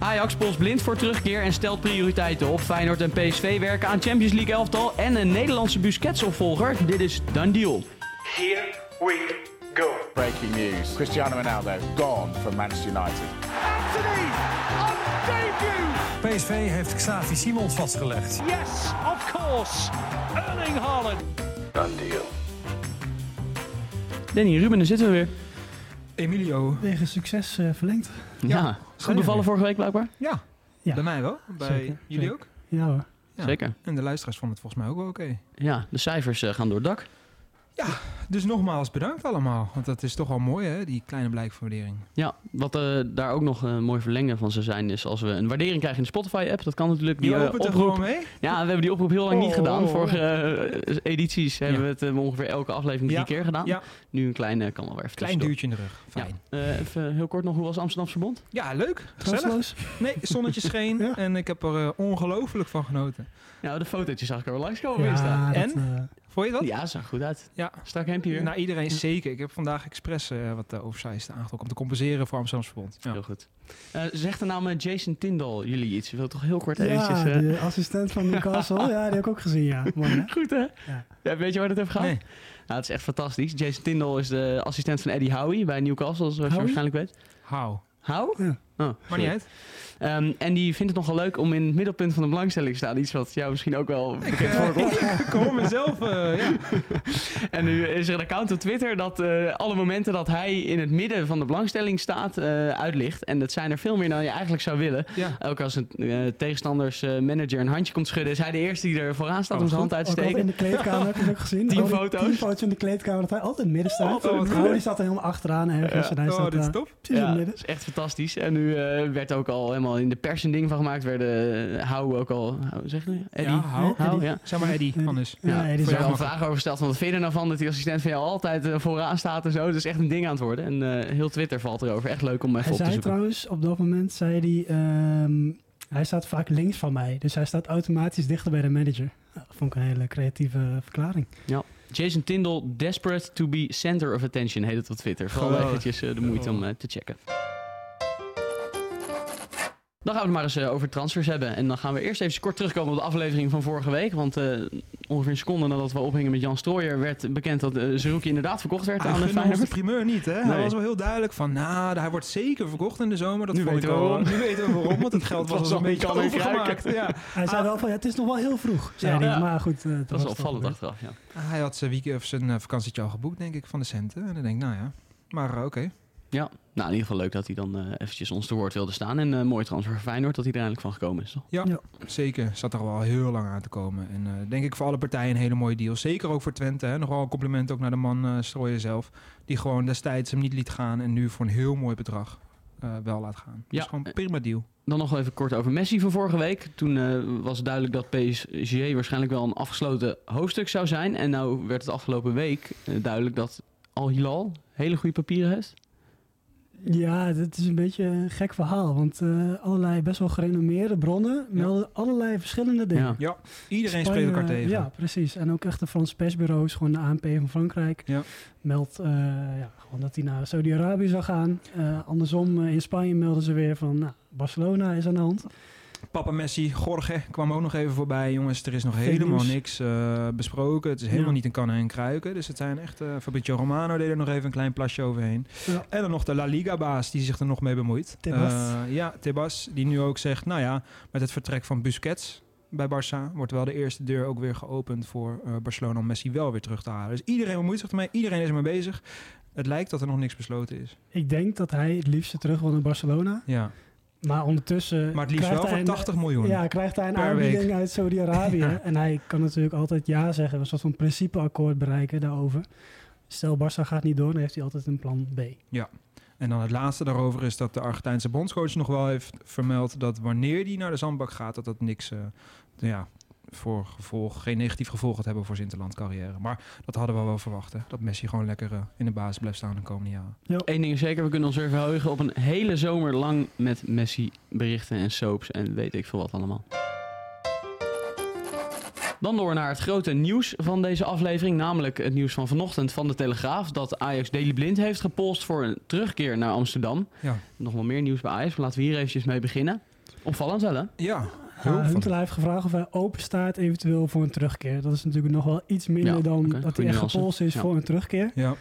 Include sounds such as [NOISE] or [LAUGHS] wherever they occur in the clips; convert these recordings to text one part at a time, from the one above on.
Ajax pols blind voor terugkeer en stelt prioriteiten op. Feyenoord en PSV werken aan Champions League elftal en een Nederlandse Busquets-opvolger. Dit is Done Deal. Here we go. Breaking news. Cristiano Ronaldo gone from Manchester United. Anthony on debut. PSV heeft Xavi Simons vastgelegd. Yes, of course. Erling Haaland. Done deal. Danny, Ruben, daar zitten we weer. Emilio. Wegen succes eh, verlengd. Ja, goed bevallen vorige week blijkbaar. Ja, Ja. bij mij wel. Bij Zeker, jullie zeker. ook? Ja hoor. Ja. Zeker. En de luisteraars vonden het volgens mij ook wel oké. Ja, de cijfers eh, gaan door het dak. Dus nogmaals bedankt allemaal. Want dat is toch wel mooi hè, die kleine blijk van waardering. Ja, wat eh, daar ook nog een mooi verlengen van zou zijn, is als we een waardering krijgen in de Spotify-app. Dat kan natuurlijk. Die eh, opent er oproep. gewoon mee? Ja, we hebben die oproep heel lang niet Oh. gedaan. Vorige eh, edities hebben we het eh, ongeveer elke aflevering Ja. drie keer gedaan. Ja. Nu een kleine, kan wel weer even Klein duwtje in de rug. Fijn. Ja. Eh, even heel kort nog, hoe was Amsterdamse Verbond? Ja, leuk. Gezellig. Nee, zonnetje scheen. [LAUGHS] Ja. En ik heb er eh, ongelooflijk van genoten. Ja, de fotootjes zag ik er wel langskomen. Ja, Ja, dat, En? Vond je dat? ja zag goed uit. Ja. Strak hempje weer. Nou, iedereen zeker. Ik heb vandaag expres eh, wat uh, oversized aangetrokken om te compenseren voor Amsterdamse Verbond. Ja. Heel goed. Eh zegt de naam Jason Tyndall jullie iets? Je wilt toch heel kort eventjes... ja, eh, de assistent van Newcastle. [LAUGHS] ja, die heb ik ook gezien, ja. Mooi, hè? Goed hè? Ja. Ja, weet je waar het over gaat? Nee. Nou, het is echt fantastisch. Jason Tyndall is de assistent van Eddie Howie bij Newcastle, zoals je waarschijnlijk weet. Howe? Ja. Oh, Maar niet uit. Ehm, en die vindt het nogal leuk om in het middelpunt van de belangstelling te staan. Iets wat jou misschien ook wel bekend eh, voorkomt. [LAUGHS] Ik kom mezelf. eh, ja. [LAUGHS] En nu is er een account op Twitter dat eh, alle momenten dat hij in het midden van de belangstelling staat, eh, uitlicht. En dat zijn er veel meer dan je eigenlijk zou willen. ja. Ook als een tegenstanders eh, manager een handje komt schudden, is hij de eerste die er vooraan staat Oh, om zijn hand uit te Ook altijd in steken. de kleedkamer heb je het ook gezien. [LAUGHS] Tien foto's. Tien foto's in de kleedkamer dat hij altijd in het midden staat. Oh, Oh, die staat er helemaal achteraan ergens. Ja. En hij Oh, staat dit is top. precies in Ja, dat is echt fantastisch. En nu eh, werd ook al helemaal in de pers een ding van gemaakt. Werden uh, Hou ook al, hoe zeg je? Eddie? Ja, hou. Hou, Eddie. ja. Zeg maar Eddie, anders. Ja, Ja, Eddie er al vragen over gesteld van wat vind je er nou van dat die assistent van jou altijd eh, vooraan staat en zo. Het is echt een ding aan het worden. En eh, heel Twitter valt erover. Echt leuk om even Hij op te zei zoeken. trouwens, op dat moment zei hij... ehm, hij staat vaak links van mij. Dus hij staat automatisch dichter bij de manager. Nou, dat vond ik een hele creatieve verklaring. Jason Tyndall, Desperate to be Center of Attention, heet het op Twitter. Vooral eventjes eh, de moeite om eh, te checken. Dan gaan we het maar eens eh, over transfers hebben. En dan gaan we eerst even kort terugkomen op de aflevering van vorige week. Want eh, ongeveer een seconde nadat we ophingen met Jan Strooijer... werd bekend dat uh, Zerouki inderdaad verkocht werd Hij aan de ons de Feyenoord. primeur niet, hè? Nee. Hij was wel heel duidelijk van, nou, hij wordt zeker verkocht in de zomer. Dat Nu vond weten ik we wel. waarom. Nu weten we waarom, want het geld [LAUGHS] was, was al een beetje overgemaakt. Ja. Hij zei wel van, ja, het is nog wel heel vroeg, zei Ja. hij. Ja. Maar goed, eh, het Dat is was toch opvallend achteraf, ja. Hij had zijn, week, of zijn vakantietje al geboekt, denk ik, van de centen. En dan denk ik, nou ja, maar oké. Ja, nou in ieder geval leuk dat hij dan eh, eventjes ons te woord wilde staan. En eh mooi transfer voor Feyenoord dat hij er eindelijk van gekomen is. Toch? Ja, Ja. zeker. Zat er al wel heel lang aan te komen. En eh, denk ik voor alle partijen een hele mooie deal. Zeker ook voor Twente. Hè. Nog wel een compliment ook naar de man uh, Strooijen zelf. Die gewoon destijds hem niet liet gaan en nu voor een heel mooi bedrag uh, wel laat gaan. Ja. Dus gewoon een prima deal. Dan nog even kort over Messi van vorige week. Toen uh, was duidelijk dat PSG waarschijnlijk wel een afgesloten hoofdstuk zou zijn. En nou werd het afgelopen week uh, duidelijk dat Al Hilal hele goede papieren heeft. Ja, het is een beetje een gek verhaal. Want uh, allerlei best wel gerenommeerde bronnen melden allerlei verschillende dingen. Ja. Ja, iedereen spreekt elkaar tegen. Ja, precies. En ook echt de Franse persbureaus, gewoon de ANP van Frankrijk, Ja. meldt uh, ja, gewoon dat hij naar Saudi-Arabië zou gaan. Uh, andersom, in Spanje melden ze weer van nou, Barcelona is aan de hand. Papa Messi, Jorge kwam ook nog even voorbij. Jongens, er is nog helemaal niks uh, besproken. Het is helemaal Ja. niet een kannen en kruiken. Dus het zijn echt... Uh, Fabrizio Romano deed er nog even een klein plasje overheen. Ja. En dan nog de La Liga-baas die zich er nog mee bemoeit. Tebas. Uh, ja, Tebas. Die nu ook zegt, nou ja, met het vertrek van Busquets bij Barça... wordt wel de eerste deur ook weer geopend voor Barcelona om Messi wel weer terug te halen. Dus iedereen bemoeit zich ermee. Iedereen is ermee bezig. Het lijkt dat er nog niks besloten is. Ik denk dat hij het liefste terug wil naar Barcelona. Ja, Maar ondertussen. maar het liefst krijgt wel hij voor een- 80 miljoen. Ja, krijgt hij een aanbieding week. uit Saudi-Arabië. [LAUGHS] En hij kan natuurlijk altijd ja zeggen. Een soort van principeakkoord bereiken daarover. Stel Barça gaat niet door, dan heeft hij altijd een plan B. En dan het laatste daarover is dat de Argentijnse bondscoach nog wel heeft vermeld dat wanneer die naar de zandbak gaat, dat dat niks, eh, ja, voor gevolg, geen negatief gevolg gaat hebben voor zijn interland carrière. Maar dat hadden we wel verwacht, hè? dat Messi gewoon lekker eh, in de basis blijft staan de komende jaren. Eén ding is zeker, we kunnen ons weer verheugen op een hele zomer lang met Messi berichten en soaps en weet ik veel wat allemaal. Dan door naar het grote nieuws van deze aflevering. Namelijk het nieuws van vanochtend van de Telegraaf. Dat Ajax Daily Blind heeft gepolst voor een terugkeer naar Amsterdam. Ja. Nog wel meer nieuws bij Ajax. Maar laten we hier eventjes mee beginnen. Opvallend wel hè? Ja, Huntelaar heeft gevraagd of hij open staat eventueel voor een terugkeer. Dat is natuurlijk nog wel iets minder Ja, dan dat hij echt gepolst is Ja. voor een terugkeer. Ja,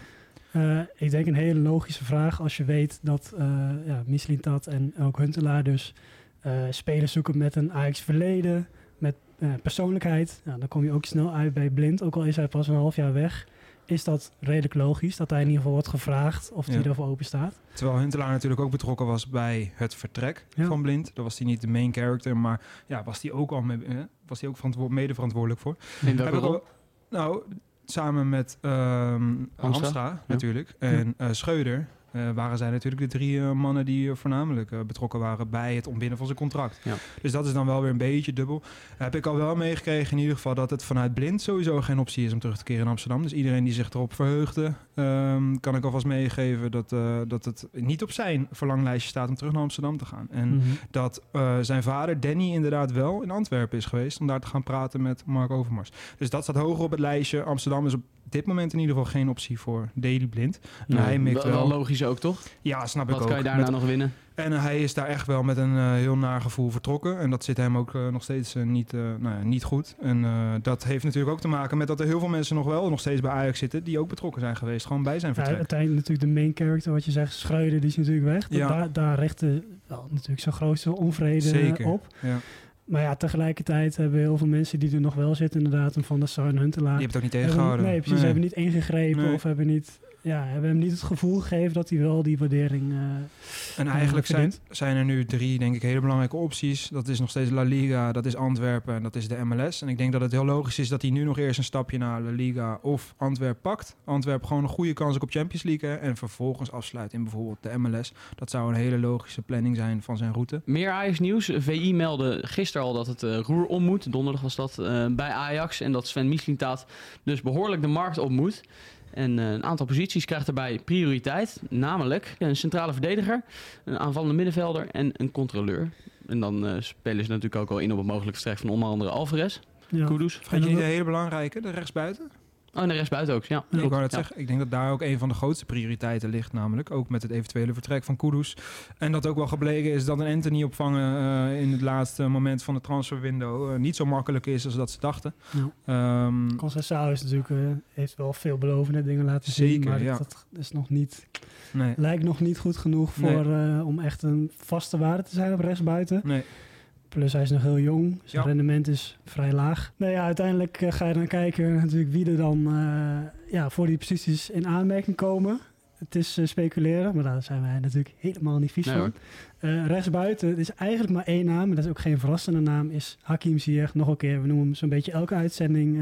Eh, ik denk een hele logische vraag als je weet dat uh, ja, Mislintat en ook Huntelaar dus eh, spelers zoeken met een Ajax verleden, met eh, persoonlijkheid. Nou, dan kom je ook snel uit bij Blind, ook al is hij pas een half jaar weg. Is dat redelijk logisch dat hij in ieder geval wordt gevraagd of Ja. hij ervoor open staad? Terwijl Huntelaar natuurlijk ook betrokken was bij het vertrek Ja. van Blind. Daar was hij niet de main character, maar ja, was hij ook al mee, was hij ook verantwo- mede verantwoordelijk voor. In welke al- nou, samen met ehm Hamstra Ja. natuurlijk en eh, Schreuder eh, waren zij natuurlijk de drie eh, mannen die eh, voornamelijk betrokken waren bij het ontbinden van zijn contract. Ja. Dus dat is dan wel weer een beetje dubbel. Heb ik al wel meegekregen in ieder geval dat het vanuit blind sowieso geen optie is om terug te keren in Amsterdam. Dus iedereen die zich erop verheugde, ehm, kan ik alvast meegeven dat, dat het niet op zijn verlanglijstje staat om terug naar Amsterdam te gaan. En Mhm. dat zijn vader, Danny, inderdaad wel in Antwerpen is geweest om daar te gaan praten met Mark Overmars. Dus dat staat hoger op het lijstje. Amsterdam is op dit moment in ieder geval geen optie voor Daily Blind. Nee, hij mikt wel, wel. logisch ook toch? Ja, snap ik Wat ook. kan je daar Met- nou nog winnen? En hij is daar echt wel met een eh, heel naar gevoel vertrokken. En dat zit hem ook eh, nog steeds eh, niet, eh, nou ja, niet goed. En eh, dat heeft natuurlijk ook te maken met dat er heel veel mensen nog wel nog steeds bij Ajax zitten... die ook betrokken zijn geweest, gewoon bij zijn Ja, vertrek. uiteindelijk natuurlijk de main character, wat je zegt, Schreuder, die is natuurlijk weg. Ja. Daar, daar richtte wel natuurlijk zijn grootste onvrede Zeker. op. Ja. Maar ja, tegelijkertijd hebben heel veel mensen die er nog wel zitten, inderdaad, een Van der Sar en Huntelaar. Die hebt het ook niet hebben- tegengehouden. Nee, precies. Hebben niet ingegrepen Nee. of hebben niet, ja, hebben hem niet het gevoel gegeven dat hij wel die waardering... eh, En eigenlijk Ja, zijn, zijn er nu drie, denk ik, hele belangrijke opties. Dat is nog steeds La Liga, dat is Antwerpen en dat is de MLS. En ik denk dat het heel logisch is dat hij nu nog eerst een stapje naar La Liga of Antwerpen pakt. Antwerpen gewoon een goede kans op Champions League. hè, En vervolgens afsluit in bijvoorbeeld de MLS. Dat zou een hele logische planning zijn van zijn route. Meer Ajax nieuws. VI meldde gisteren al dat het eh, roer om moet. Donderdag was dat eh, bij Ajax. En dat Sven Mislintat dus behoorlijk de markt op moet. En eh, een aantal posities krijgt daarbij prioriteit. Namelijk een centrale verdediger, een aanvallende middenvelder en een controleur. En dan eh, spelen ze natuurlijk ook al in op het mogelijk vertrek van onder andere Alvarez, ja. Kudus. Vergeet En je niet de hele belangrijke, de rechtsbuiten? Oh, en de rest buiten ook, ja. ik wou dat Ja. zeggen. Ik denk dat daar ook een van de grootste prioriteiten ligt. Namelijk ook met het eventuele vertrek van Kudus. En dat ook wel gebleken is dat een Anthony opvangen eh, in het laatste moment van de transferwindow eh, niet zo makkelijk is als dat ze dachten. Ja. Ehm, is natuurlijk, eh, heeft wel veelbelovende dingen laten zien, maar ja. dat is nog niet, nee. lijkt nog niet goed genoeg Nee. voor, eh, om echt een vaste waarde te zijn op rechtsbuiten. Nee. Plus hij is nog heel jong, zijn Ja. rendement is vrij laag. Nou ja, uiteindelijk eh, ga je dan kijken natuurlijk wie er dan eh, ja, voor die posities in aanmerking komen. Het is eh, speculeren, maar daar zijn wij natuurlijk helemaal niet vies Nee, van. Eh, rechtsbuiten, het is eigenlijk maar één naam, maar dat is ook geen verrassende naam, is Hakim Ziyech. Nog een keer, we noemen hem zo'n beetje elke uitzending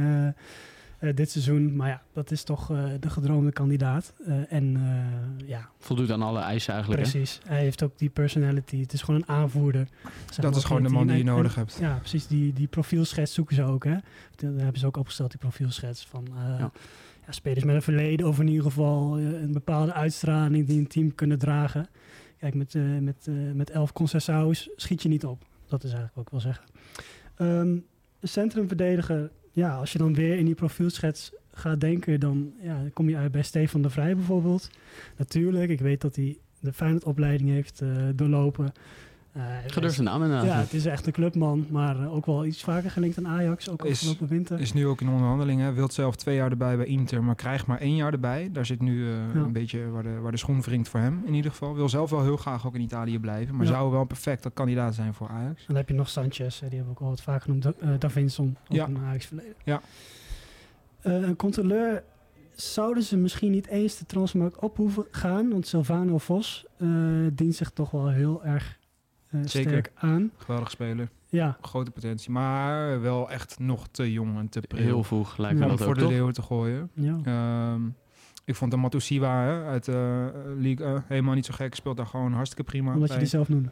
eh, dit seizoen. Maar ja, dat is toch eh, de gedroomde kandidaat. Eh, en eh, ja, Voldoet aan alle eisen eigenlijk. hè? precies. Hij heeft ook die personality. Het is gewoon een aanvoerder. Zeg Dat maar, is gewoon de man die je en- nodig en- hebt. Ja, precies. Die, die profielschets zoeken ze ook. Hè. Dat hebben ze ook opgesteld, die profielschets. Van eh, Ja. ja, spelers met een verleden of in ieder geval een bepaalde uitstraling die een team kunnen dragen. Kijk, met, eh, met, eh, met elf Concessaus schiet je niet op. Dat is eigenlijk wat ik wil zeggen. Ehm, een centrumverdediger, ja, als je dan weer in die profielschets gaat denken, dan ja, kom je uit bij Stefan de Vrij bijvoorbeeld. Natuurlijk, ik weet dat hij de Feyenoord-opleiding heeft eh, doorlopen. Eh, Gedurfde naam inderdaad. ja, het is echt een clubman, maar eh, ook wel iets vaker gelinkt aan Ajax, ook Is- afgelopen winter. Is nu ook in onderhandeling. Hij wilt zelf twee jaar erbij bij Inter, maar krijgt maar één jaar erbij. Daar zit nu eh, Ja. een beetje waar de, waar de schoen wringt voor hem in ieder geval. Wil zelf wel heel graag ook in Italië blijven, maar Ja. zou wel een perfecte kandidaat zijn voor Ajax. Dan heb je nog Sanchez, die hebben we ook al wat vaak genoemd. Da eh, Davinson, ook Ja. een Ajax verleden. Ja. Eh, een controleur zouden ze misschien niet eens de transfermarkt op hoeven gaan. Want Silvano Vos eh, dient zich toch wel heel erg Zeker. sterk aan. Geweldig speler, Ja, grote potentie, maar wel echt nog te jong en te pril Heel vroeg lijkt me Ja, om dat voor ook, de toch? leeuwen te gooien. ja. Ehm, ik vond de Matusiwa hè, uit de League eh, helemaal niet zo gek. Speelt daar gewoon hartstikke prima. omdat je die zelf noemde.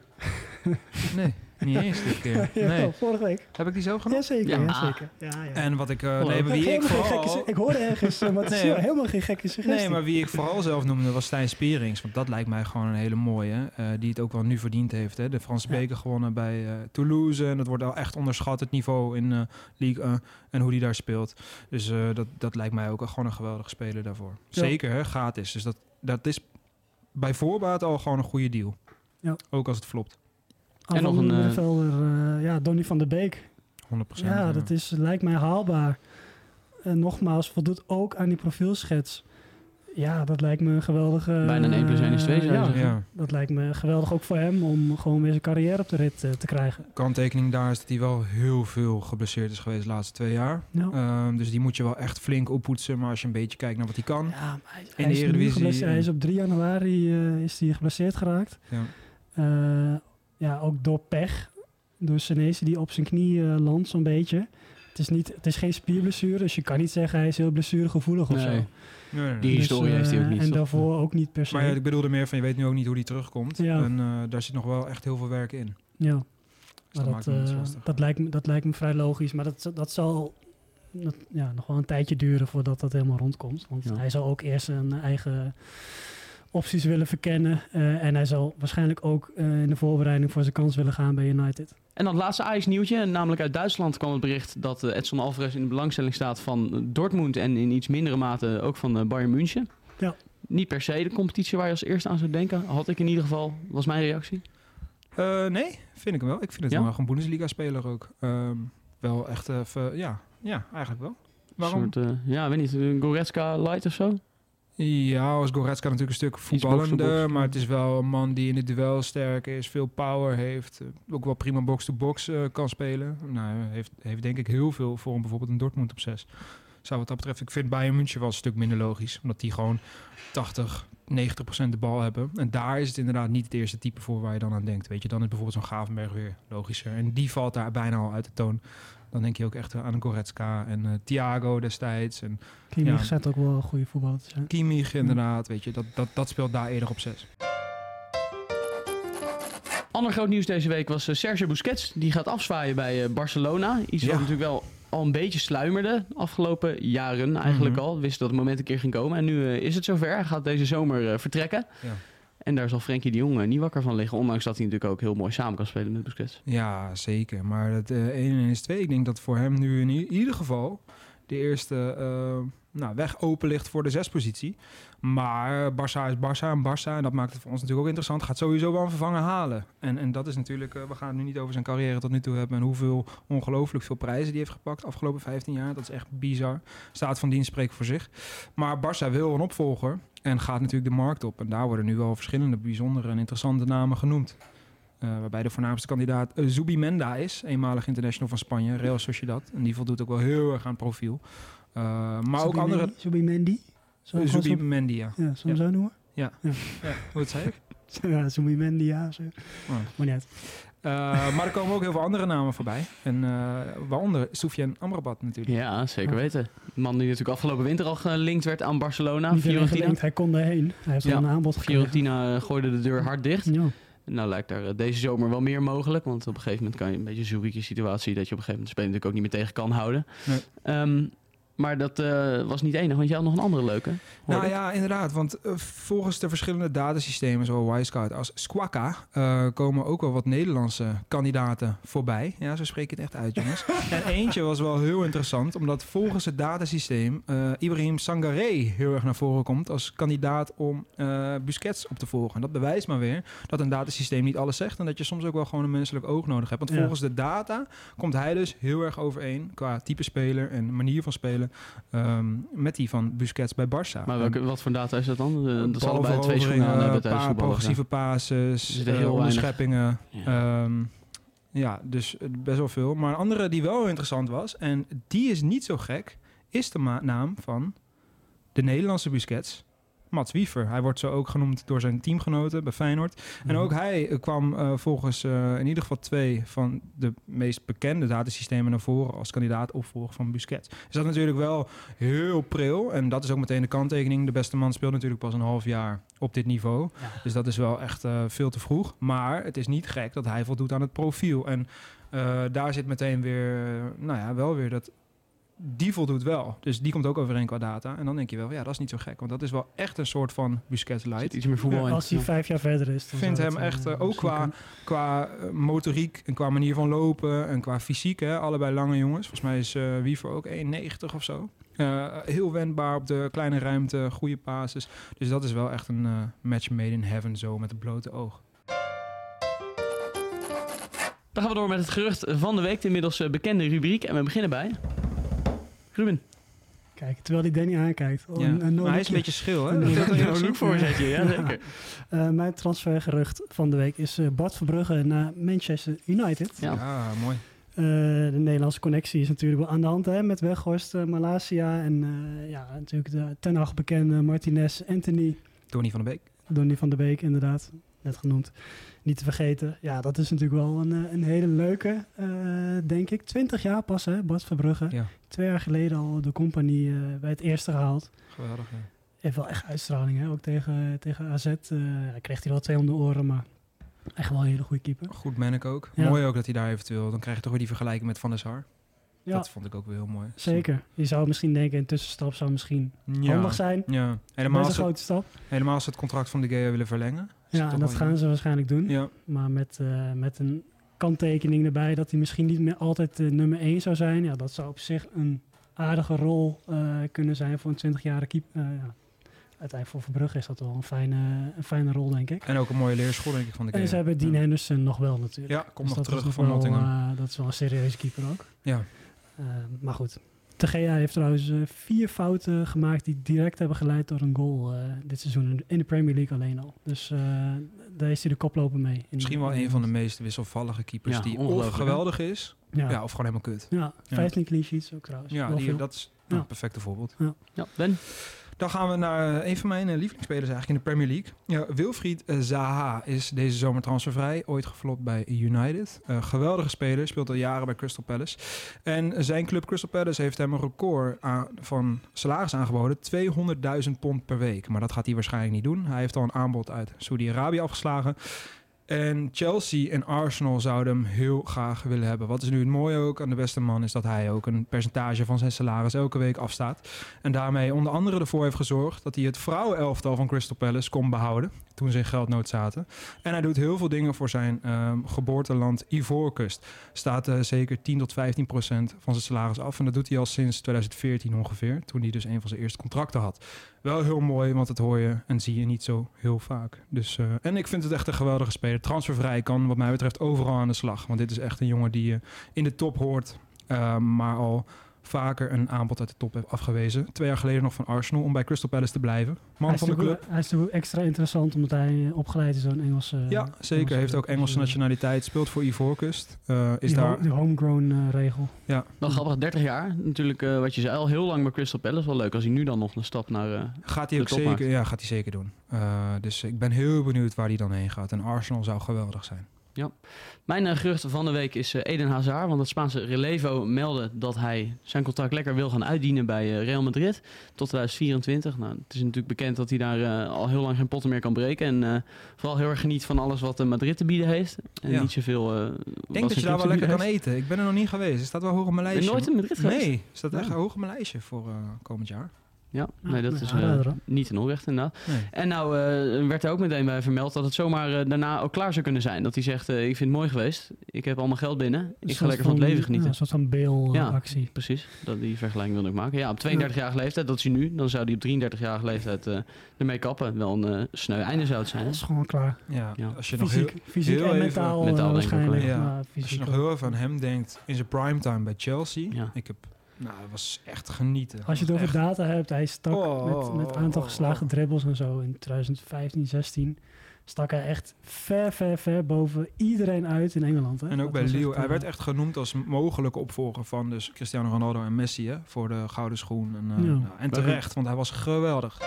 Nee, [LAUGHS] niet eens dit keer. [LAUGHS] Ja, Nee. vorige week. Heb ik die zelf genomen? Jazeker, Ja. ja. zeker. Ja, ja. En wat ik... eh, Oh, nee, maar wie ik gekke vooral... ik hoorde ergens, maar het is Nee, helemaal geen gekke suggestie. Nee, maar wie ik vooral zelf noemde was Stijn Spierings. Want dat lijkt mij gewoon een hele mooie. eh, die het ook wel nu verdiend heeft. Hè. De Franse Ja. beker gewonnen bij eh, Toulouse. En dat wordt al echt onderschat, het niveau in eh Ligue 1. En hoe die daar speelt. Dus eh, dat, dat lijkt mij ook gewoon een geweldige speler daarvoor. Ja. Zeker, hè, gratis. Dus dat, dat is bij voorbaat al gewoon een goede deal. Ja. Ook als het flopt. En nog een, eh, middenvelder, eh, ja, Donny van der Beek. 100%. Ja, dat is, lijkt mij haalbaar. En nogmaals, voldoet ook aan die profielschets. Ja, dat lijkt me een geweldige... Bijna een 1 plus 1 is 2 zou je ja, dat lijkt me geweldig ook voor hem om gewoon weer zijn carrière op de rit eh, te krijgen. Kanttekening daar is dat hij wel heel veel geblesseerd is geweest de laatste twee jaar. Ja. Ehm, dus die moet je wel echt flink oppoetsen. Maar als je een beetje kijkt naar wat hij kan. Ja, maar hij, de hij is nu Eredivisie geblesseerd. Hij is op 3 januari eh, is hij geblesseerd geraakt. Ja. Eh, ja, ook door pech. Door Senesi die op zijn knie eh, landt zo'n beetje. Het is, niet, het is geen spierblessure, dus je kan niet zeggen hij is heel blessuregevoelig of Nee. zo. Nee, nee, nee. Die historie heeft hij ook eh, niet, En toch? daarvoor ook niet per se. Maar ja, ik bedoelde meer van je weet nu ook niet hoe die terugkomt. Ja. En eh, daar zit nog wel echt heel veel werk in. ja. Dus Maar dat, dat, eh, lijkt me, dat lijkt me vrij logisch. Maar dat, dat zal dat, ja, nog wel een tijdje duren voordat dat helemaal rondkomt. Want Ja. hij zal ook eerst zijn eigen opties willen verkennen. eh, en hij zal waarschijnlijk ook eh, in de voorbereiding voor zijn kans willen gaan bij United. En dan het laatste Ajax-nieuwtje. Namelijk uit Duitsland kwam het bericht dat eh, Edson Alvarez in de belangstelling staat van Dortmund en in iets mindere mate ook van Bayern München. Ja. Niet per se de competitie waar je als eerste aan zou denken. Had ik in ieder geval, was mijn reactie. Eh, nee, vind ik hem wel. Ik vind het Ja? wel een Bundesliga-speler ook. Ehm, wel echt even, ja, ja, eigenlijk wel. Waarom? Een soort, ja, weet niet, een Goretzka light of zo? Ja, als Goretzka natuurlijk een stuk voetballender, maar het is wel een man die in het duel sterk is, veel power heeft, eh, ook wel prima box-to-box eh, kan spelen. Nou, heeft, heeft denk ik heel veel voor een, bijvoorbeeld een Dortmund op 6. Zou wat dat betreft, ik vind Bayern München wel een stuk minder logisch, omdat die gewoon 80, 90% de bal hebben. En daar is het inderdaad niet het eerste type voor waar je dan aan denkt. Weet je, dan is bijvoorbeeld zo'n Gravenberg weer logischer. En die valt daar bijna al uit de toon. Dan denk je ook echt aan een Goretzka en eh, Thiago destijds en Kimmich Ja. schijnt ook wel een goede voetballer te zijn. Kimmich inderdaad, weet je, dat, dat, dat speelt daar eerder op 6. Ander groot nieuws deze week was eh, Sergio Busquets. Die gaat afzwaaien bij eh, Barcelona. Iets Ja. wat natuurlijk wel al een beetje sluimerde afgelopen jaren eigenlijk Mhm. al. Wist dat het moment een keer ging komen. En nu is het zover. Hij gaat deze zomer vertrekken. Ja. En daar zal Frenkie de Jong eh, niet wakker van liggen. Ondanks dat hij natuurlijk ook heel mooi samen kan spelen met Busquets. Ja, zeker. Maar het eh 1 en 1 is 2. Ik denk dat voor hem nu in ieder geval de eerste eh, nou, weg open ligt voor de zespositie. Maar Barça is Barça en Barça, en dat maakt het voor ons natuurlijk ook interessant, gaat sowieso wel een vervanger halen. En, en dat is natuurlijk, eh, we gaan het nu niet over zijn carrière tot nu toe hebben en hoeveel ongelooflijk veel prijzen die heeft gepakt de afgelopen 15 jaar. Dat is echt bizar. Staat van dienst spreekt voor zich. Maar Barça wil een opvolger en gaat natuurlijk de markt op. En daar worden nu wel verschillende bijzondere en interessante namen genoemd. Eh, waarbij de voornaamste kandidaat uh, Zubimenda is, eenmalig international van Spanje, Real Sociedad. En die voldoet ook wel heel erg aan het profiel. Eh, maar ook andere... Uh, gewoon zo- Zubimendi, ja. Ja, zullen we Ja. zo noemen? ja. Hoe zei ik? [LAUGHS] Ja, Zubimendi, ja. Zo. Oh. Maar uit. Eh, maar er komen ook heel veel andere namen voorbij. En eh, waaronder Soufiane Amrabat natuurlijk. Ja, zeker Ja. weten. De man die natuurlijk afgelopen winter al gelinkt werd aan Barcelona. Niet Fiorentina. hij kon daarheen. Hij heeft Ja. al een aanbod gekregen. Fiorentina eh, gooide de deur hard dicht. Ja. Nou lijkt daar deze zomer wel meer mogelijk. Want op een gegeven moment kan je een beetje een zoekje situatie... dat je op een gegeven moment de speler natuurlijk ook niet meer tegen kan houden. Nee. Ehm, maar dat eh, was niet enig, want je had nog een andere leuke. Nou ik. ja, inderdaad. Want eh, volgens de verschillende datasystemen, zowel Wisecout als Squawka, eh, komen ook wel wat Nederlandse kandidaten voorbij. Ja, zo spreek ik het echt uit, [LAUGHS] jongens. en eentje was wel heel interessant, omdat volgens het datasysteem Ibrahim Sangaré heel erg naar voren komt als kandidaat om Busquets op te volgen. En dat bewijst maar weer dat een datasysteem niet alles zegt en dat je soms ook wel gewoon een menselijk oog nodig hebt. Want Ja. volgens de data komt hij dus heel erg overeen qua type speler en manier van spelen ehm, met die van Busquets bij Barça. Maar welke, wat voor data is dat dan? Eh, dat zal allebei Balveroveringen, twee schoenen aan hebben tijdens pa- voetballen. progressieve heel eh, onderscheppingen. Ja. Ehm, ja, dus eh, best wel veel. Maar een andere die wel interessant was, en die is niet zo gek, is de naam van de Nederlandse Busquets Mats Wiever. Hij wordt zo ook genoemd door zijn teamgenoten bij Feyenoord. En Mhm. ook hij eh, kwam eh, volgens eh, in ieder geval twee van de meest bekende datasystemen naar voren als kandidaat opvolger van Busquets. Dus dat is natuurlijk wel heel pril. En dat is ook meteen de kanttekening. De beste man speelt natuurlijk pas een half jaar op dit niveau. Ja. Dus dat is wel echt veel te vroeg. Maar het is niet gek dat hij voldoet aan het profiel. En daar zit meteen weer, nou ja, wel weer dat. Die voldoet wel. Dus die komt ook overeen qua data. En dan denk je wel, ja, dat is niet zo gek. Want dat is wel echt een soort van Busquets Er zit light. iets meer voetbal. Als hij vijf jaar verder is. dan vind hem echt, eh, eh, ook qua-. Qua eh, motoriek en qua manier van lopen en qua fysiek, hè, allebei lange jongens. Volgens mij is eh Wiever ook 1,90 of zo. Eh, heel wendbaar op de kleine ruimte, goede basis. Dus dat is wel echt een match made in heaven, zo met het blote oog. Dan gaan we door met het gerucht van de week, de inmiddels bekende rubriek. En we beginnen bij... Ruben. Kijk, terwijl hij Danny aankijkt. Oh, Ja. een- een maar hij is een beetje schil, hè? Dat je ook Een look voorzetje, ja zeker. Eh, mijn transfergerucht van de week is eh, Bart Verbrugge naar Manchester United. Ja. Ja, mooi. Eh, de Nederlandse connectie is natuurlijk wel aan de hand hè, met Weghorst, eh, Malasia en eh, ja, natuurlijk de ten acht bekende Martinez, Anthony, Tony van der Beek. Donny van der Beek inderdaad, net genoemd. Niet te vergeten. Ja, dat is natuurlijk wel een, eh, een hele leuke, eh, denk ik. 20 jaar pas hè, Bart Verbrugge. Ja, Twee jaar geleden al de compagnie eh, bij het eerste gehaald. geweldig. Ja. Heeft wel echt uitstraling, hè? ook tegen, tegen AZ. ja, kreeg hij wel twee om de oren, maar echt wel een hele goede keeper. Goed ben ik ook. Ja. Mooi ook dat hij daar eventueel... Dan krijg je toch weer die vergelijking met Van der Sar. Ja, Dat vond ik ook wel heel mooi. zeker. Je zou misschien denken, een tussenstap zou misschien Ja. handig zijn. Ja, helemaal als, een grote stap. helemaal als ze het contract van de Gea willen verlengen. Ja, en dat gaan ze waarschijnlijk doen. Ja, Maar met, eh, met een kanttekening erbij dat hij misschien niet meer altijd nummer 1 zou zijn. Ja, dat zou op zich een aardige rol eh, kunnen zijn voor een 20-jarige keeper. Eh, ja. Uiteindelijk voor Verbrugge is dat wel een fijne, een fijne rol, denk ik. en ook een mooie leerschool denk ik van de Gea. En ze hebben Dean. Henderson nog wel natuurlijk. Ja, komt Dus nog terug van wel, Nottingham. dat is wel een serieuze keeper ook. ja. Eh, maar goed. De GA heeft trouwens eh, vier fouten gemaakt die direct hebben geleid door een goal eh, dit seizoen. In de Premier League alleen al. Dus eh, daar is hij de koploper mee. Misschien wel een van de meest wisselvallige keepers Ja, die of geweldig is, Ja, ja. of gewoon helemaal kut. ja 15 clean sheets ook trouwens. Ja, die, dat is Ja. een perfecte voorbeeld. Ja, Ben. Dan gaan we naar eh, een van mijn eh, lievelingsspelers eigenlijk in de Premier League. Ja, Wilfried eh, Zaha is deze zomer transfervrij. Ooit geflopt bij United. Geweldige speler, speelt al jaren bij Crystal Palace. En zijn club Crystal Palace heeft hem een record aan, van salaris aangeboden. 200.000 pond per week. Maar dat gaat hij waarschijnlijk niet doen. Hij heeft al een aanbod uit Saudi-Arabië afgeslagen. En Chelsea en Arsenal zouden hem heel graag willen hebben. Wat is nu het mooie ook aan de beste man... is dat hij ook een percentage van zijn salaris elke week afstaat. En daarmee onder andere ervoor heeft gezorgd... dat hij het vrouwenelftal van Crystal Palace kon behouden... toen ze in geldnood zaten. En hij doet heel veel dingen voor zijn ehm, geboorteland Ivoorkust. Staat eh, zeker 10 tot 15 procent van zijn salaris af. En dat doet hij al sinds 2014 ongeveer... toen hij dus een van zijn eerste contracten had. Wel heel mooi, want dat hoor je en zie je niet zo heel vaak. Dus, eh, en ik vind het echt een geweldige speler. Transfervrij kan wat mij betreft overal aan de slag. Want dit is echt een jongen die je in de top hoort, eh, maar al vaker een aanbod uit de top heeft afgewezen. Twee jaar geleden nog van Arsenal om bij Crystal Palace te blijven. Man hij, is van de natuurlijk- club. hij is natuurlijk extra interessant omdat hij eh, opgeleid is door een Engelse... Ja, zeker. Hij heeft ook Engelse nationaliteit. Speelt voor Ivoorkust. Eh, is die, daar... ho- de homegrown eh, regel. Ja, Wel grappig, 30 jaar. Natuurlijk, eh, wat je zei, al heel lang bij Crystal Palace. Wel leuk als hij nu dan nog een stap naar... eh, gaat hij de ook maakt. zeker, ja, gaat hij zeker doen. Eh, dus ik ben heel benieuwd waar hij dan heen gaat. En Arsenal zou geweldig zijn. Mijn uh, gerucht van de week is eh, Eden Hazard. Want het Spaanse Relevo meldde dat hij zijn contract lekker wil gaan uitdienen bij eh, Real Madrid. Tot 2024. Nou, het is natuurlijk bekend dat hij daar al heel lang geen potten meer kan breken. En vooral heel erg geniet van alles wat Madrid te bieden heeft. En Ja. niet zoveel... Ik denk dat je daar wel lekker kan eten. Ik ben er nog niet geweest. Het staat wel hoog op mijn Ben je lijstje. nooit in Madrid geweest? Nee, staat echt Ja. hoog op mijn lijstje voor komend jaar. Ja, Ja, nee, dat nee, is eh, niet in onrecht inderdaad. Nee. En nou eh, werd er ook meteen bij vermeld dat het zomaar eh, daarna ook klaar zou kunnen zijn. Dat hij zegt, eh, ik vind het mooi geweest. Ik heb al mijn geld binnen. Een Ik ga lekker van het leven genieten. Ja, een soort van Bale-actie. Precies, dat, die vergelijking wilde ik maken. Ja, op 32-jarige leeftijd, dat is hij nu. Dan zou hij op 33-jarige leeftijd eh, ermee kappen. Wel een sneu einde zou het zijn. dat is gewoon klaar. Ja, Ja. als je nog heel, Fysiek, fysiek heel en even- mentaal, Mentaal ook waarschijnlijk. ja. maar als fysiek je nog heel even aan hem denkt in zijn primetime bij Chelsea. Ja. Ik heb, nou, dat was echt genieten. Als je het over data hebt, hij stak Oh, met, oh, met aantal oh, geslagen oh. dribbles en zo in 2015, 16 stak hij echt ver, ver, ver boven iedereen uit in Engeland. Hè? En ook Dat bij echt, Hij eh, werd echt genoemd als mogelijke opvolger van dus Cristiano Ronaldo en Messi hè, voor de gouden schoen. En, eh, Ja. nou, en terecht, want hij was geweldig.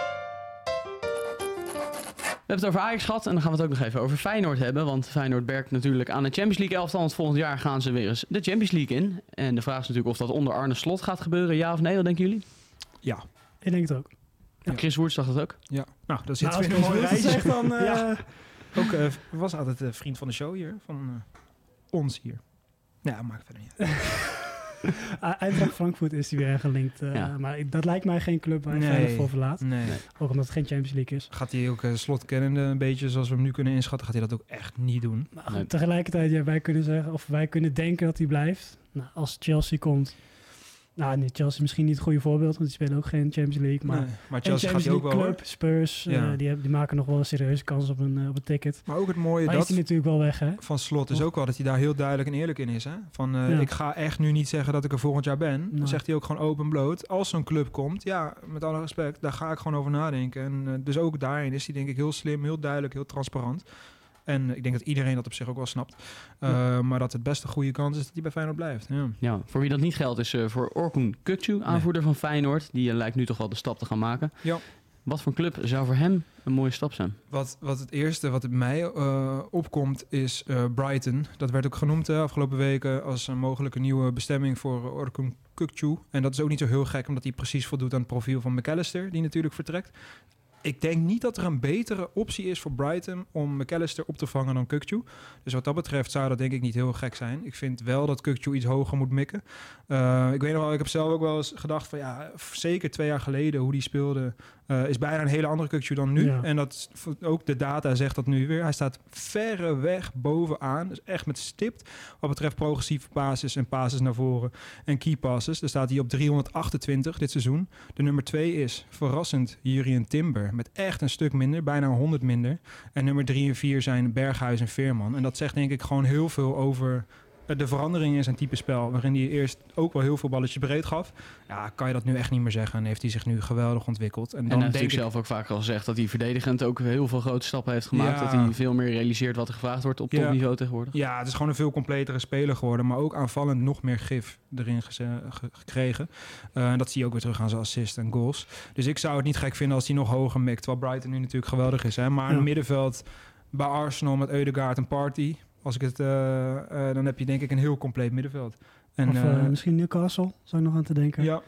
We hebben het over Ajax gehad en dan gaan we het ook nog even over Feyenoord hebben. Want Feyenoord werkt natuurlijk aan de Champions League elftal. Want volgend jaar gaan ze weer eens de Champions League in. En de vraag is natuurlijk of dat onder Arne Slot gaat gebeuren. Ja of nee, wat denken jullie? Ja. Ik denk het ook. Ja. Chris Woerts dacht het ook. ja. Nou, dat zit Nou, weer een mooi rijtje. zegt, dan... eh, Ja. Ook eh, was altijd een vriend van de show hier, van eh, ons hier. Ja, maakt verder niet uit. [LAUGHS] [LAUGHS] Ah, Eintracht Frankfurt is die weer gelinkt. eh, Ja. Maar ik- dat lijkt mij geen club waar je Nee. Voor verlaat. Nee. Nee. Ook omdat het geen Champions League is. Gaat hij ook eh, slot kennende een beetje zoals we hem nu kunnen inschatten, gaat hij dat ook echt niet doen. Maar Nee. tegelijkertijd, ja, wij kunnen zeggen, of wij kunnen denken dat hij blijft. Nou, als Chelsea komt. Nou, Chelsea misschien niet het goede voorbeeld, want die spelen ook geen Champions League. Maar Nee, maar Chelsea gaat Champions ook wel club, Spurs, eh, die, hebben, die maken nog wel een serieuze kans op een, eh, op een ticket. Maar ook het mooie Maar is dat hij natuurlijk wel weg, hè? van slot is ook wel dat hij daar heel duidelijk en eerlijk in is. Hè? Van eh, Ja. ik ga echt nu niet zeggen dat ik er volgend jaar ben. Dan zegt hij ook gewoon open bloot. Als zo'n club komt, ja, met alle respect, daar ga ik gewoon over nadenken. En dus ook daarin is hij denk ik heel slim, heel duidelijk, heel transparant. En ik denk dat iedereen dat op zich ook wel snapt. Uh, Maar dat het best een goede kans is dat hij bij Feyenoord blijft. Ja. Ja, voor wie dat niet geldt is uh, voor Orkun Kutsu, aanvoerder van Feyenoord. Die uh, lijkt nu toch wel de stap te gaan maken. Ja. Wat voor club zou voor hem een mooie stap zijn? Wat, wat het eerste wat mij uh, opkomt is uh, Brighton. Dat werd ook genoemd de afgelopen weken als een mogelijke nieuwe bestemming voor Orkun Kukcu. En dat is ook niet zo heel gek, omdat hij precies voldoet aan het profiel van McAllister, die natuurlijk vertrekt. Ik denk niet dat er een betere optie is voor Brighton om McAllister op te vangen dan Kukcu. Dus wat dat betreft zou dat denk ik niet heel gek zijn. Ik vind wel dat Kukcu iets hoger moet mikken. Uh, ik weet nog wel, ik heb zelf ook wel eens gedacht van ja, zeker twee jaar geleden hoe die speelde, uh, is bijna een hele andere Kukcu dan nu. Ja. En dat ook de data zegt dat nu weer. Hij staat verreweg bovenaan. Dus echt met stipt wat betreft progressieve passes en passes naar voren en key passes. Daar staat hij op 328 dit seizoen. De nummer 2 is verrassend Jurien Timber met echt een stuk minder, bijna 100 minder. En nummer 3 en 4 zijn Berghuis en Veerman. En dat zegt denk ik gewoon heel veel over de verandering in zijn type spel, waarin hij eerst ook wel heel veel balletjes breed gaf. Ja, kan je dat nu echt niet meer zeggen. En heeft hij zich nu geweldig ontwikkeld. En, En dan hij heeft denk natuurlijk ik, zelf ook vaak al gezegd dat hij verdedigend ook heel veel grote stappen heeft gemaakt. Ja. Dat hij veel meer realiseert wat er gevraagd wordt op Ja. topniveau tegenwoordig. Ja, het is gewoon een veel completere speler geworden. Maar ook aanvallend nog meer gif erin ge- gekregen. Eh, en dat zie je ook weer terug aan zijn assist en goals. Dus ik zou het niet gek vinden als hij nog hoger mikt. Terwijl Brighton nu natuurlijk geweldig is. Hè? Maar in Ja. het middenveld bij Arsenal met Eudegaard en Party. Als ik het, eh, eh, dan heb je denk ik een heel compleet middenveld. En, of eh, misschien Newcastle, zou ik nog aan te denken. ja,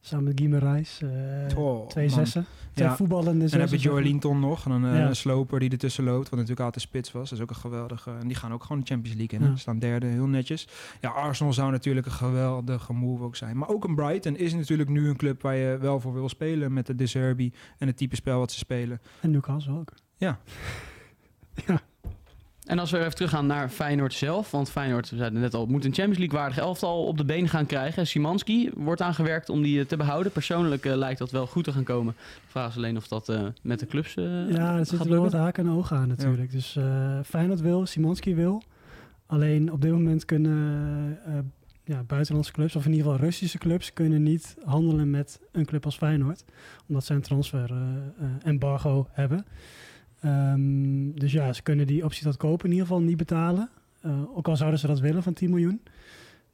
Samen met Guimarães, eh Oh, twee man. zessen. Twee Ja. voetballende En dan heb je Linton nog, en een, Ja. sloper die ertussen loopt, wat natuurlijk altijd spits was. Dat is ook een geweldige. En die gaan ook gewoon de Champions League in. Ja. Staan derde, heel netjes. Ja, Arsenal zou natuurlijk een geweldige move ook zijn. Maar ook een Brighton is natuurlijk nu een club waar je wel voor wil spelen met de De Zerbi en het type spel wat ze spelen. En Newcastle ook. Ja. [LAUGHS] ja. En als we even teruggaan naar Feyenoord zelf. Want Feyenoord, we zeiden net al, moet een Champions League waardig elftal op de been gaan krijgen. Simanski wordt aangewerkt om die eh, te behouden. Persoonlijk eh, lijkt dat wel goed te gaan komen. De vraag is alleen of dat eh, met de clubs eh, Ja, er gaat zitten wel wat haken en ogen aan natuurlijk. Dus eh Feyenoord wil, Simonski wil. Alleen op dit moment kunnen eh, ja, buitenlandse clubs, of in ieder geval Russische clubs, kunnen niet handelen met een club als Feyenoord. Omdat zij een transfer embargo hebben. Ehm, dus ja, ze kunnen die optie tot kopen in ieder geval niet betalen. Eh, ook al zouden ze dat willen van 10 miljoen.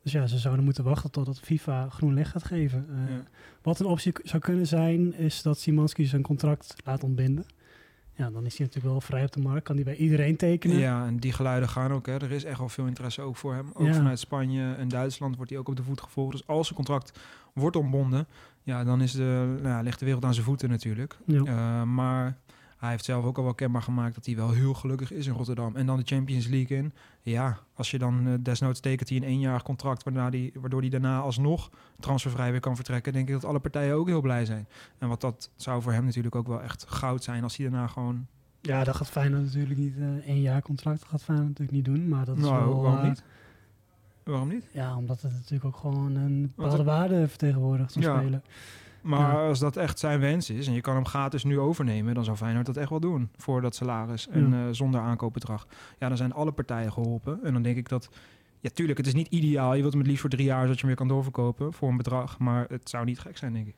Dus ja, ze zouden moeten wachten totdat FIFA groen licht gaat geven. Eh, Ja. Wat een optie zou kunnen zijn, is dat Simanski zijn contract laat ontbinden. Ja, dan is hij natuurlijk wel vrij op de markt. Kan hij bij iedereen tekenen. Ja, en die geluiden gaan ook. Hè. Er is echt wel veel interesse ook voor hem. Ook Ja. vanuit Spanje en Duitsland wordt hij ook op de voet gevolgd. Dus als zijn contract wordt ontbonden, ja, dan is de, nou, ja, ligt de wereld aan zijn voeten natuurlijk. Ja. Uh, maar hij heeft zelf ook al wel kenbaar gemaakt dat hij wel heel gelukkig is in Rotterdam. En dan de Champions League in. Ja, als je dan uh, desnoods tekent hij een eenjarig contract, waarna die, waardoor hij daarna alsnog transfervrij weer kan vertrekken, denk ik dat alle partijen ook heel blij zijn. En wat dat zou voor hem natuurlijk ook wel echt goud zijn als hij daarna gewoon... Ja, dat gaat Feyenoord natuurlijk niet. eh één jaar contract dat gaat Feyenoord natuurlijk niet doen. Maar dat is Nou, wel... waarom eh, niet? Waarom niet? Ja, omdat het natuurlijk ook gewoon een bepaalde het- waarde vertegenwoordigt, zo'n Ja. speler. Maar Ja. als dat echt zijn wens is en je kan hem gratis nu overnemen, dan zou Feyenoord dat echt wel doen voor dat salaris en Ja. eh, zonder aankoopbedrag. Ja, dan zijn alle partijen geholpen. En dan denk ik dat, ja, tuurlijk, het is niet ideaal. Je wilt hem het liefst voor drie jaar, zodat je hem weer kan doorverkopen voor een bedrag. Maar het zou niet gek zijn, denk ik.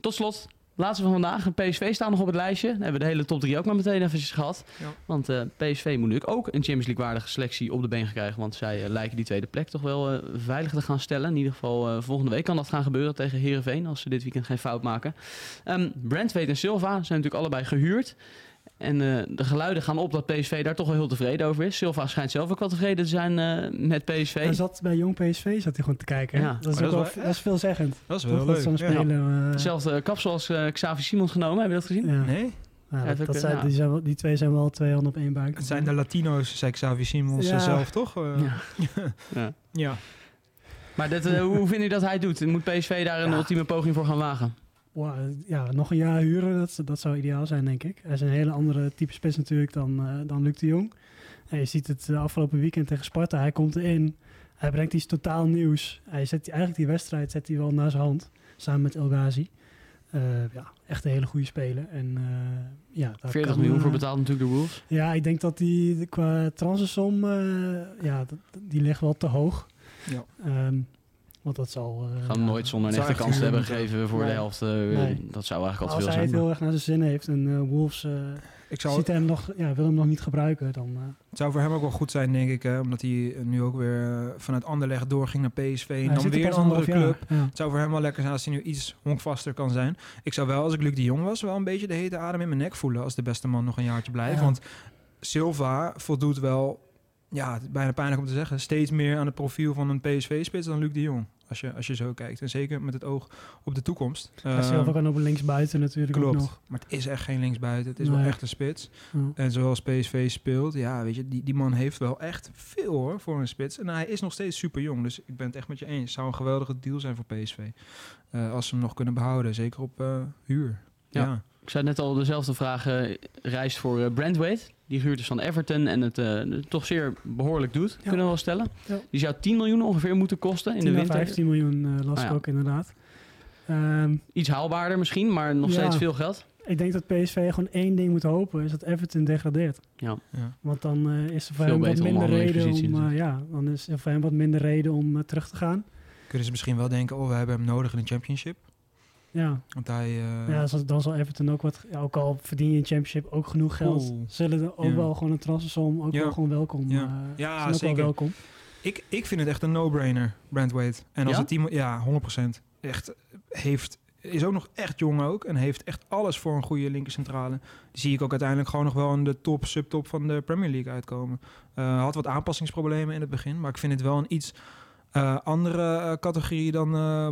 Tot slot, Laatste van vandaag. PSV staat nog op het lijstje. Dan hebben we de hele top 3 ook maar meteen eventjes gehad. Ja. Want eh, PSV moet natuurlijk ook een Champions League waardige selectie op de been krijgen. Want zij eh, lijken die tweede plek toch wel eh, veilig te gaan stellen. In ieder geval volgende week kan dat gaan gebeuren tegen Herenveen als ze dit weekend geen fout maken. Ehm Brentwaite en Silva zijn natuurlijk allebei gehuurd. En eh, de geluiden gaan op dat PSV daar toch wel heel tevreden over is. Silva schijnt zelf ook wel tevreden te zijn eh, met PSV. Hij zat bij Jong PSV zat hij gewoon te kijken. Ja. Dat is dat wel, is wel- dat is veelzeggend. Dat is Toch? wel Dat leuk. zo'n ja. speler... eh, Hetzelfde kapsel als Xavi Simons genomen, heb je dat gezien? ja. Nee? Ja, dat ook, zijn, ja. die, zijn wel, die twee zijn wel twee handen op één buik. Het zijn de Latino's, zei Xavi Simons Ja. zelf, toch? Eh, Ja. [LAUGHS] ja. ja. Maar dit, hoe vind je dat hij doet? Moet PSV daar een Ja. ultieme poging voor gaan wagen? Wow, ja, nog een jaar huren, dat, dat zou ideaal zijn, denk ik. Hij is een hele andere type spits natuurlijk dan, eh, dan Luc de Jong. En je ziet het afgelopen weekend tegen Sparta. Hij komt erin, hij brengt iets totaal nieuws. Hij zet eigenlijk die wedstrijd zet hij wel naar zijn hand, samen met El Ghazi. Eh, ja, echt een hele goede speler. En, eh, ja, daar 40 kan, miljoen voor betaald natuurlijk de Wolves. Ja, ik denk dat die qua transfersom, eh, ja, die ligt wel te hoog. Ja. Ehm, want dat zal... eh, Gaan ja, nooit zonder een echte echt kans te hebben gegeven voor de helft. eh, Nee. Dat zou eigenlijk als al te veel hij zijn. het heel erg naar zijn zin heeft en eh, Wolves... eh, Ik zou, ziet hem nog, ja, wil hem nog niet gebruiken, dan... eh, het zou voor hem ook wel goed zijn, denk ik. Hè, omdat hij nu ook weer vanuit Anderlecht doorging naar PSV. En hij dan er weer een andere club. Ja. Het zou voor hem wel lekker zijn als hij nu iets honkvaster kan zijn. Ik zou wel, als ik Luc de Jong was, wel een beetje de hete adem in mijn nek voelen als de beste man nog een jaartje blijft. Ja. Want Silva voldoet wel, ja, het is bijna pijnlijk om te zeggen, steeds meer aan het profiel van een PSV-spits dan Luc de Jong. Als je, als je zo kijkt. En zeker met het oog op de toekomst. Hij Eh, zelf ook aan op linksbuiten natuurlijk ook Klopt, nog. maar het is echt geen linksbuiten. Het is wel echt een spits. Ja. En zoals PSV speelt, ja, weet je, die, die man heeft wel echt veel hoor voor een spits. En hij is nog steeds super jong, dus ik ben het echt met je eens. Het zou een geweldige deal zijn voor PSV. Eh, als ze hem nog kunnen behouden, zeker op eh, huur. Ja. Ja. Ik zei net al, dezelfde vraag eh, reist voor uh, Brandwaite. Die gehuurd is van Everton en het eh, toch zeer behoorlijk doet, kunnen we wel stellen. Ja. Die zou 10 miljoen ongeveer moeten kosten in 10 de winter. 15 miljoen eh, las Ah, ik ja. ook inderdaad. Ehm, Iets haalbaarder misschien, maar nog Ja. steeds veel geld. ik denk dat PSV gewoon één ding moet hopen, is dat Everton degradeert. Ja. Ja. Want dan eh, is er voor Veel hem wat minder reden om, eh, ja, dan is er voor hem wat minder reden om eh, terug te gaan. Kunnen ze misschien wel denken, oh, we hebben hem nodig in de championship. Ja, Want hij... eh, ja dan zal Everton ook wat, ja, ook al verdien je in championship ook genoeg geld, zullen er ook Ja. wel gewoon een transfersom, ook wel gewoon welkom. Ja. eh, Ja, ook zeker. Wel welkom. ik, ik vind het echt een no-brainer, Brandwaite. En als het team... Ja, 100%. Echt, heeft... Is ook nog echt jong ook. En heeft echt alles voor een goede linkercentrale. Die zie ik ook uiteindelijk gewoon nog wel in de top, subtop van de Premier League uitkomen. Eh, had wat aanpassingsproblemen in het begin. Maar ik vind het wel een iets andere categorie dan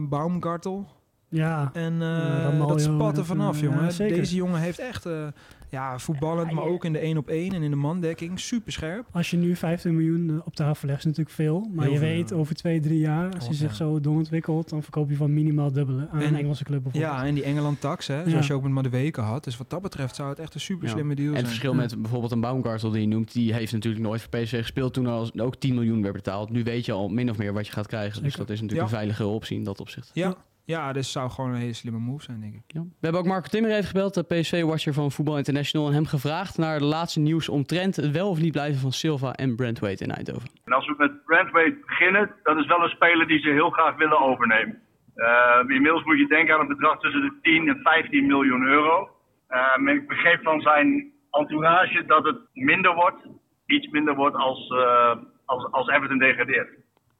Baumgartel. Ja, En eh, dat spat er en, vanaf, eh, jongen. ja, zeker. Deze jongen heeft echt... eh, ja, voetballend, Ja, maar ook in de 1 op 1 en in de mandekking. Super scherp. als je nu 15 miljoen op tafel legt, is natuurlijk veel. Maar Heel je veel, weet, ja. over twee, drie jaar, als Oh, hij zich zo doorontwikkelt, dan verkoop je van minimaal dubbele aan En- een Engelse club bijvoorbeeld. Ja, en die Engeland tax, hè, Ja. zoals je ook met Madueke had. Dus wat dat betreft zou het echt een super Ja. slimme deal En het zijn. verschil Ja. met bijvoorbeeld een Baumgartel die je noemt, die heeft natuurlijk nooit voor PSV gespeeld toen er als- ook 10 miljoen werd betaald. Nu weet je al min of meer wat je gaat krijgen. Dus Zeker. dat is natuurlijk Ja. een veilige optie in dat opzicht. Ja, ja, dus zou gewoon een hele slimme move zijn, denk ik. Ja. We hebben ook Marco Timmer even gebeld, de PSV-watcher van Voetbal International, en hem gevraagd naar de laatste nieuws omtrent het wel of niet blijven van Silva en Brandwaite in Eindhoven. En als we met Brandwaite beginnen, dat is wel een speler die ze heel graag willen overnemen. Eh, inmiddels moet je denken aan een bedrag tussen de 10 en 15 miljoen euro. Eh, maar ik begreep van zijn entourage dat het minder wordt, iets minder wordt als, eh, als, als Everton degradeert.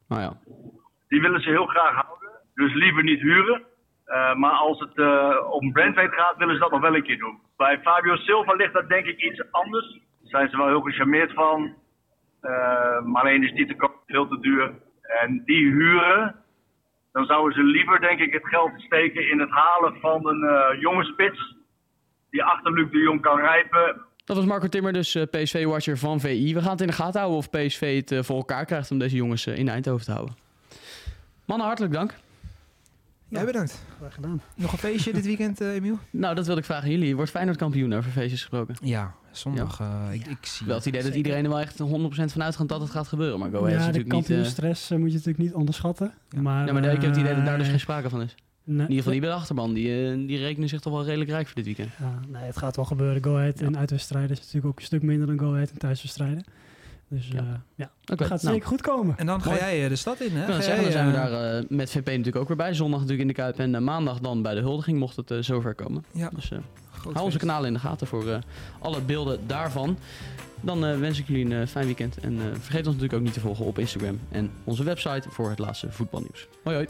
Nou ja, Die willen ze heel graag houden, dus liever niet huren. Eh, maar als het eh, om Brandwaite gaat, willen ze dat nog wel een keer doen. Bij Fabio Silva ligt dat denk ik iets anders. Daar zijn ze wel heel gecharmeerd van. Eh, maar alleen is die te koop, veel te duur. En die huren, dan zouden ze liever denk ik het geld steken in het halen van een jonge spits. Die achter Luc de Jong kan rijpen. dat was Marco Timmer, dus PSV-watcher van VI. We gaan het in de gaten houden of PSV het voor elkaar krijgt om deze jongens in Eindhoven te houden. Mannen, hartelijk dank. Ja, bedankt. Graag gedaan. Nog een feestje dit weekend, eh, Emiel? [LAUGHS] Nou, dat wilde ik vragen aan jullie. Wordt Feyenoord kampioen over feestjes gesproken? Ja, zondag. eh, ik, ik zie Wel het idee dat iedereen er wel echt 100% van uitgaat dat het gaat gebeuren. Maar Go Ahead is ja, de natuurlijk niet... eh, kampioenstress moet je natuurlijk niet onderschatten. Maar, ja, maar ik heb het idee dat daar dus geen sprake van is. nee, In ieder geval die bij de achterban. Die, die rekenen zich toch wel redelijk rijk voor dit weekend. Ja, nee, het gaat wel gebeuren. Go Ahead in uitwedstrijden is natuurlijk ook een stuk minder dan Go Ahead in thuiswedstrijden. Dus Ja. eh, ja, dat gaat nou, zeker goed komen. En dan ga jij eh, de stad in, hè? Zeggen, dan jij, zijn we eh, daar eh, met VP natuurlijk ook weer bij. Zondag natuurlijk in de Kuip en maandag dan bij de huldiging mocht het zover komen. Ja, Dus eh, hou onze kanalen in de gaten voor eh, alle beelden daarvan. Dan eh, wens ik jullie een fijn weekend. En eh, vergeet ons natuurlijk ook niet te volgen op Instagram en onze website voor het laatste voetbalnieuws. Hoi hoi.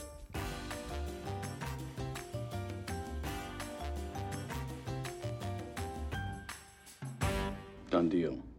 Done deal.